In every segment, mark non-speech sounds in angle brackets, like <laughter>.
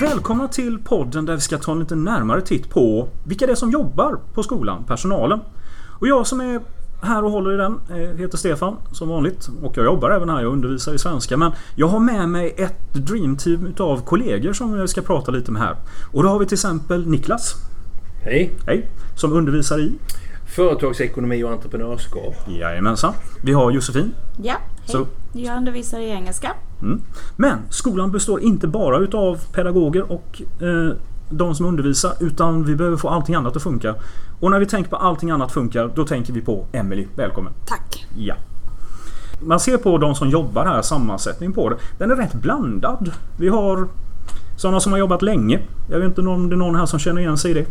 Välkomna till podden där vi ska ta en lite närmare titt på vilka det är som jobbar på skolan, personalen. Och jag som är här och håller i den eh, heter Stefan som vanligt och jag jobbar även här. Jag undervisar i svenska men jag har med mig ett dreamteam utav kollegor som jag ska prata lite med här. Och då har vi till exempel Niklas. Hej! Hej! Som undervisar i Företagsekonomi och entreprenörskap. Jajamensan. Vi har Josefin. Ja, hej. Så. Jag undervisar i engelska. Mm. Men skolan består inte bara utav pedagoger och eh, de som undervisar utan vi behöver få allting annat att funka. Och när vi tänker på allting annat funkar då tänker vi på Emily. Välkommen! Tack. Ja. Man ser på de som jobbar här, sammansättning på det. Den är rätt blandad. Vi har sådana som har jobbat länge. Jag vet inte om det är någon här som känner igen sig i det.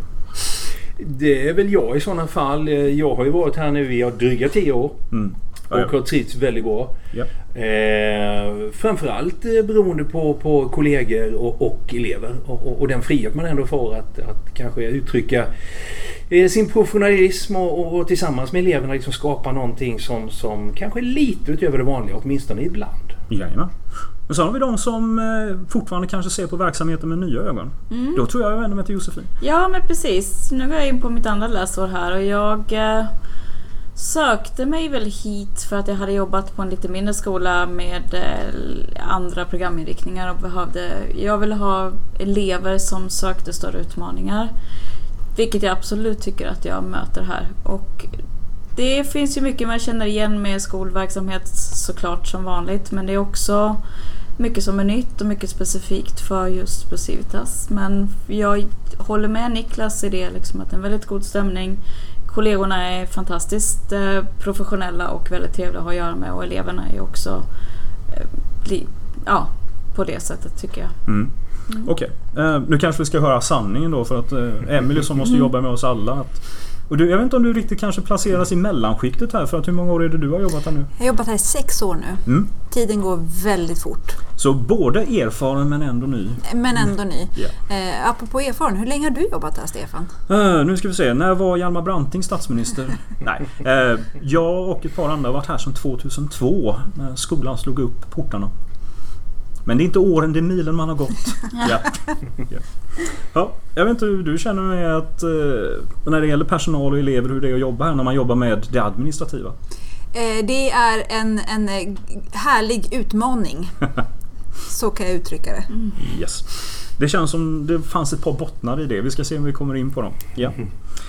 Det är väl jag i sådana fall. Jag har ju varit här nu i dryga 10 år. Mm. Och ja. har trivts väldigt bra. Ja. Eh, framförallt eh, beroende på, på kollegor och, och elever. Och, och, och den frihet man ändå får att, att kanske uttrycka eh, sin professionalism och, och, tillsammans med eleverna liksom skapa någonting som, som kanske är lite utöver det vanliga, åtminstone ibland. Jajamän. Men sen har vi de som eh, fortfarande kanske ser på verksamheten med nya ögon. Då tror jag jag vänder mig till Josefin. Ja, men precis. Nu går jag in på mitt andra läsår här och jag eh, sökte mig väl hit för att jag hade jobbat på en lite mindre skola med eh, andra programinriktningar och behövde... Jag ville ha elever som sökte större utmaningar. Vilket jag absolut tycker att jag möter här. Och det finns ju mycket man känner igen med skolverksamhet såklart som vanligt men det är också mycket som är nytt och mycket specifikt för just ProCivitas. Men jag håller med Niklas i det liksom att det är en väldigt god stämning. Kollegorna är fantastiskt eh, professionella och väldigt trevliga att ha att göra med och eleverna är också eh, ja, på det sättet tycker jag. Mm. Okej. Eh, nu kanske vi ska höra sanningen då för att eh, Emily som måste jobba med oss alla. Att, och du, jag vet inte om du riktigt kanske placeras i mellanskiktet här för att hur många år är det du har jobbat här nu? Jag har jobbat här i sex år nu. Mm. Tiden går väldigt fort. Så både erfaren men ändå ny. Men ändå ny. Ja. Eh, apropå erfaren, hur länge har du jobbat här Stefan? Eh, nu ska vi se. När var Hjalmar Branting statsminister? <laughs> Nej. Eh, jag och ett par andra har varit här sedan 2002 när skolan slog upp portarna. Men det är inte åren, det är milen man har gått. <laughs> ja. Ja. Ja, jag vet inte hur du känner med att eh, när det gäller personal och elever hur det är att jobba här när man jobbar med det administrativa. Eh, det är en, en eh, härlig utmaning. <laughs> Så kan jag uttrycka det. Yes. Det känns som det fanns ett par bottnar i det. Vi ska se om vi kommer in på dem. Ja.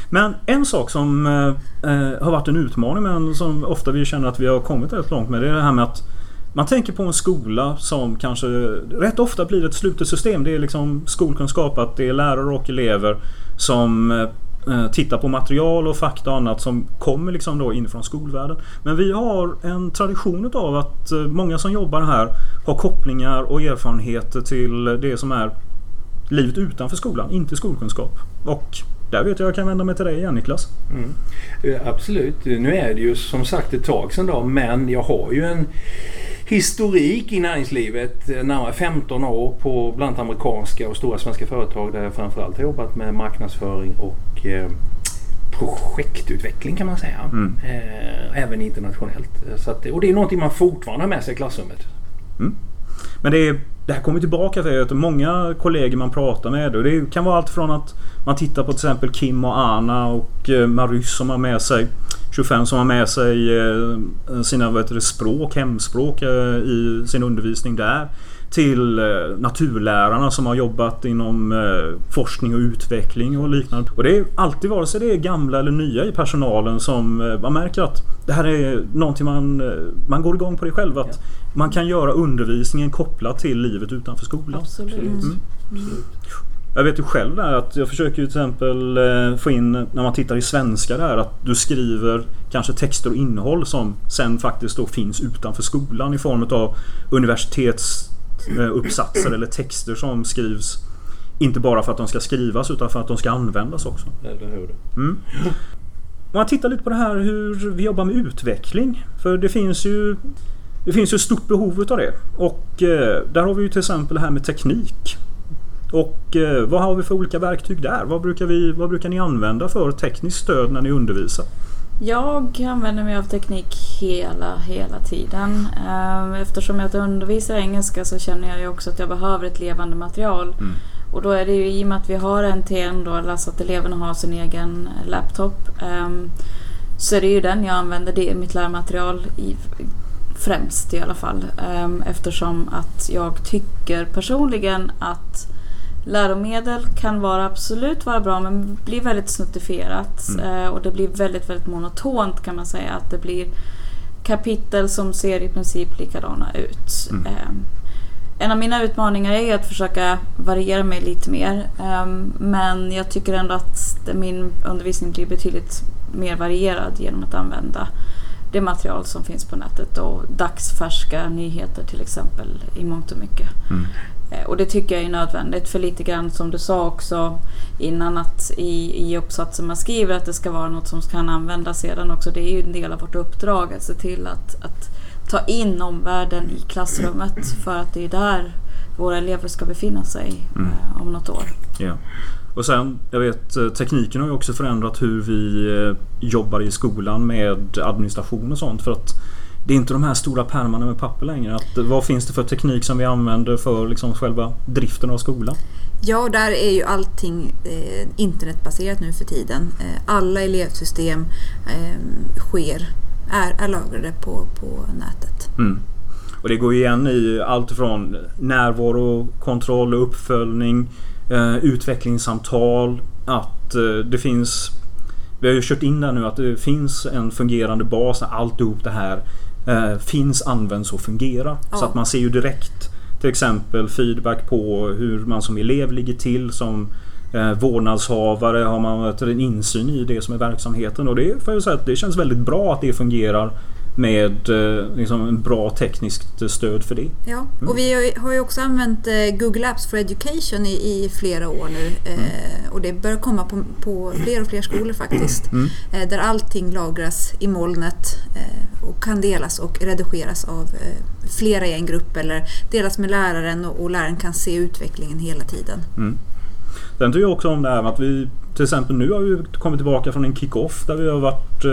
Men en sak som eh, eh, har varit en utmaning men som ofta vi känner att vi har kommit rätt långt med det är det här med att man tänker på en skola som kanske rätt ofta blir ett slutet system. Det är liksom skolkunskap, att det är lärare och elever som Eh, titta på material och fakta och annat som kommer liksom då inifrån skolvärlden. Men vi har en tradition av att eh, många som jobbar här har kopplingar och erfarenheter till det som är livet utanför skolan, inte skolkunskap. Och där vet jag jag kan vända mig till dig igen Niklas. Mm. Eh, absolut. Nu är det ju som sagt ett tag sedan då men jag har ju en historik i näringslivet. eh, Närmare 15 år på bland annat amerikanska och stora svenska företag där jag framförallt har jobbat med marknadsföring och eh, projektutveckling kan man säga. Mm. Eh, även internationellt. Så att, och det är någonting man fortfarande har med sig i klassrummet. Men det, är, det här kommer tillbaka för att många kollegor man pratar med och det kan vara allt från att man tittar på till exempel Kim och Anna och eh, Marys som har med sig 25 som har med sig eh, sina vad heter det, språk, hemspråk eh, i sin undervisning där. Till eh, naturlärarna som har jobbat inom eh, forskning och utveckling och liknande. Och det är alltid vare sig det är gamla eller nya i personalen som eh, man märker att det här är någonting man, man går igång på det själv. Att man kan göra undervisningen kopplat till livet utanför skolan. Absolut. Mm. Jag vet ju själv där att jag försöker till exempel få in när man tittar i svenska där att du skriver kanske texter och innehåll som sen faktiskt då finns utanför skolan i form av universitetsuppsatser eller texter som skrivs inte bara för att de ska skrivas utan för att de ska användas också. Eller hur? Mm. Om man tittar lite på det här hur vi jobbar med utveckling. För det finns ju Det finns ju ett stort behov utav det. Och eh, där har vi ju till exempel det här med teknik. Och eh, vad har vi för olika verktyg där? Vad brukar, vi, vad brukar ni använda för tekniskt stöd när ni undervisar? Jag använder mig av teknik hela, hela tiden. Eh, Eftersom jag undervisar engelska så känner jag ju också att jag behöver ett levande material. Mm. Och då är det ju i och med att vi har NTN då, alltså att eleverna har sin egen laptop. Um, så är det ju den jag använder, det är mitt lärmaterial i, främst i alla fall. Um, eftersom att jag tycker personligen att läromedel kan vara absolut vara bra men blir väldigt snuttifierat. Mm. Uh, och det blir väldigt, väldigt monotont kan man säga. Att det blir kapitel som ser i princip likadana ut. Mm. Um, en av mina utmaningar är att försöka variera mig lite mer. Um, men jag tycker ändå att min undervisning blir betydligt mer varierad genom att använda det material som finns på nätet och dagsfärska nyheter till exempel i mångt och mycket. Mm. Eh, och det tycker jag är nödvändigt för lite grann som du sa också innan att i, i uppsatsen man skriver att det ska vara något som kan användas sedan också. Det är ju en del av vårt uppdrag att se till att, att ta in omvärlden i klassrummet för att det är där våra elever ska befinna sig mm. Eh, om något år. Ja. Och sen, jag vet eh, tekniken har ju också förändrat hur vi jobbar i skolan med administration och sånt. För att det är inte de här stora pärmarna med papper längre. Att, vad finns det för teknik som vi använder för liksom själva driften av skolan? Ja, där är ju allting eh, internetbaserat nu för tiden. Eh, alla elevsystem eh, sker, är, är lagrade på, på nätet. Mm. Och det går igen i allt från närvaro, kontroll och uppföljning eh, utvecklingssamtal. Att eh, det finns... Vi har ju kört in där nu att det finns en fungerande bas där alltihop det här eh, finns, används och fungerar. Ja. Så att man ser ju direkt till exempel feedback på hur man som elev ligger till. Som eh, vårdnadshavare har man en insyn i det som är verksamheten. Och det får jag säga det känns väldigt bra att det fungerar med eh, liksom en bra tekniskt stöd för det. Ja, mm. och vi har ju också använt eh, Google Apps for Education i, i flera år nu. Mm. och det börjar komma på, på fler och fler skolor faktiskt. Mm. där allting lagras i molnet och kan delas och redigeras av flera i en grupp eller delas med läraren och, och läraren kan se utvecklingen hela tiden. Mm. Sen tycker jag också om det här med att vi till exempel nu har vi kommit tillbaka från en kick-off där vi har varit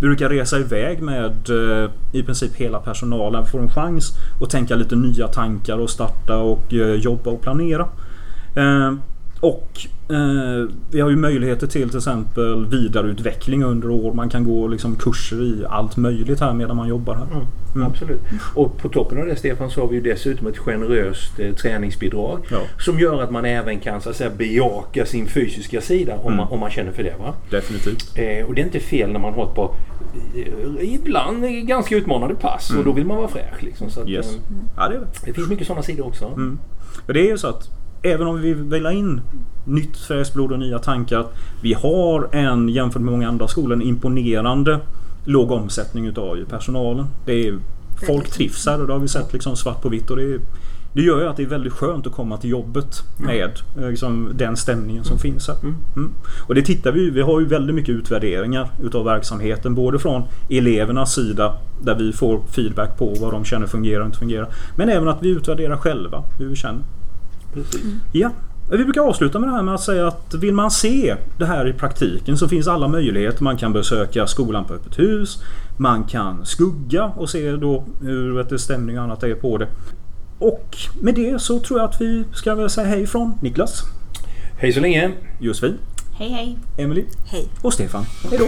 brukar resa iväg med eh, i princip hela personalen. Får en chans att tänka lite nya tankar och starta och eh, jobba och planera. Eh, och eh, vi har ju möjligheter till till exempel vidareutveckling under år. Man kan gå liksom kurser i allt möjligt här medan man jobbar här. Mm, mm. Absolut. Och på toppen av det Stefan så har vi ju dessutom ett generöst eh, träningsbidrag. Ja. Som gör att man även kan så att säga bejaka sin fysiska sida om, mm. man, om man känner för det. Va? Definitivt. Eh, och det är inte fel när man har ett par eh, ibland ganska utmanande pass och då vill man vara fräsch. Liksom, så att, yes. eh, ja, det, det finns mycket sådana sidor också. Mm. Det är ju så att även om vi vill ha in nytt fräscht blod och nya tankar. Vi har en jämfört med många andra skolor en imponerande låg omsättning utav personalen. Det är, folk trivs här och det har vi sett liksom svart på vitt. Och det, är, det gör ju att det är väldigt skönt att komma till jobbet med eh, liksom, den stämningen som mm. finns här. Mm. mm. Och det tittar vi Vi har ju väldigt mycket utvärderingar utav verksamheten. Både från elevernas sida där vi får feedback på vad de känner fungerar och inte fungerar. Men även att vi utvärderar själva hur vi känner. Precis. Mm. Ja. Vi brukar avsluta med det här med att säga att vill man se det här i praktiken så finns alla möjligheter. Man kan besöka skolan på öppet hus. Man kan skugga och se då hur vet stämning och annat är på det. Och med det så tror jag att vi ska väl säga hej från Niklas. Hej så länge. Josefin. Hej hej. Emily. Hej. Och Stefan. Hej då.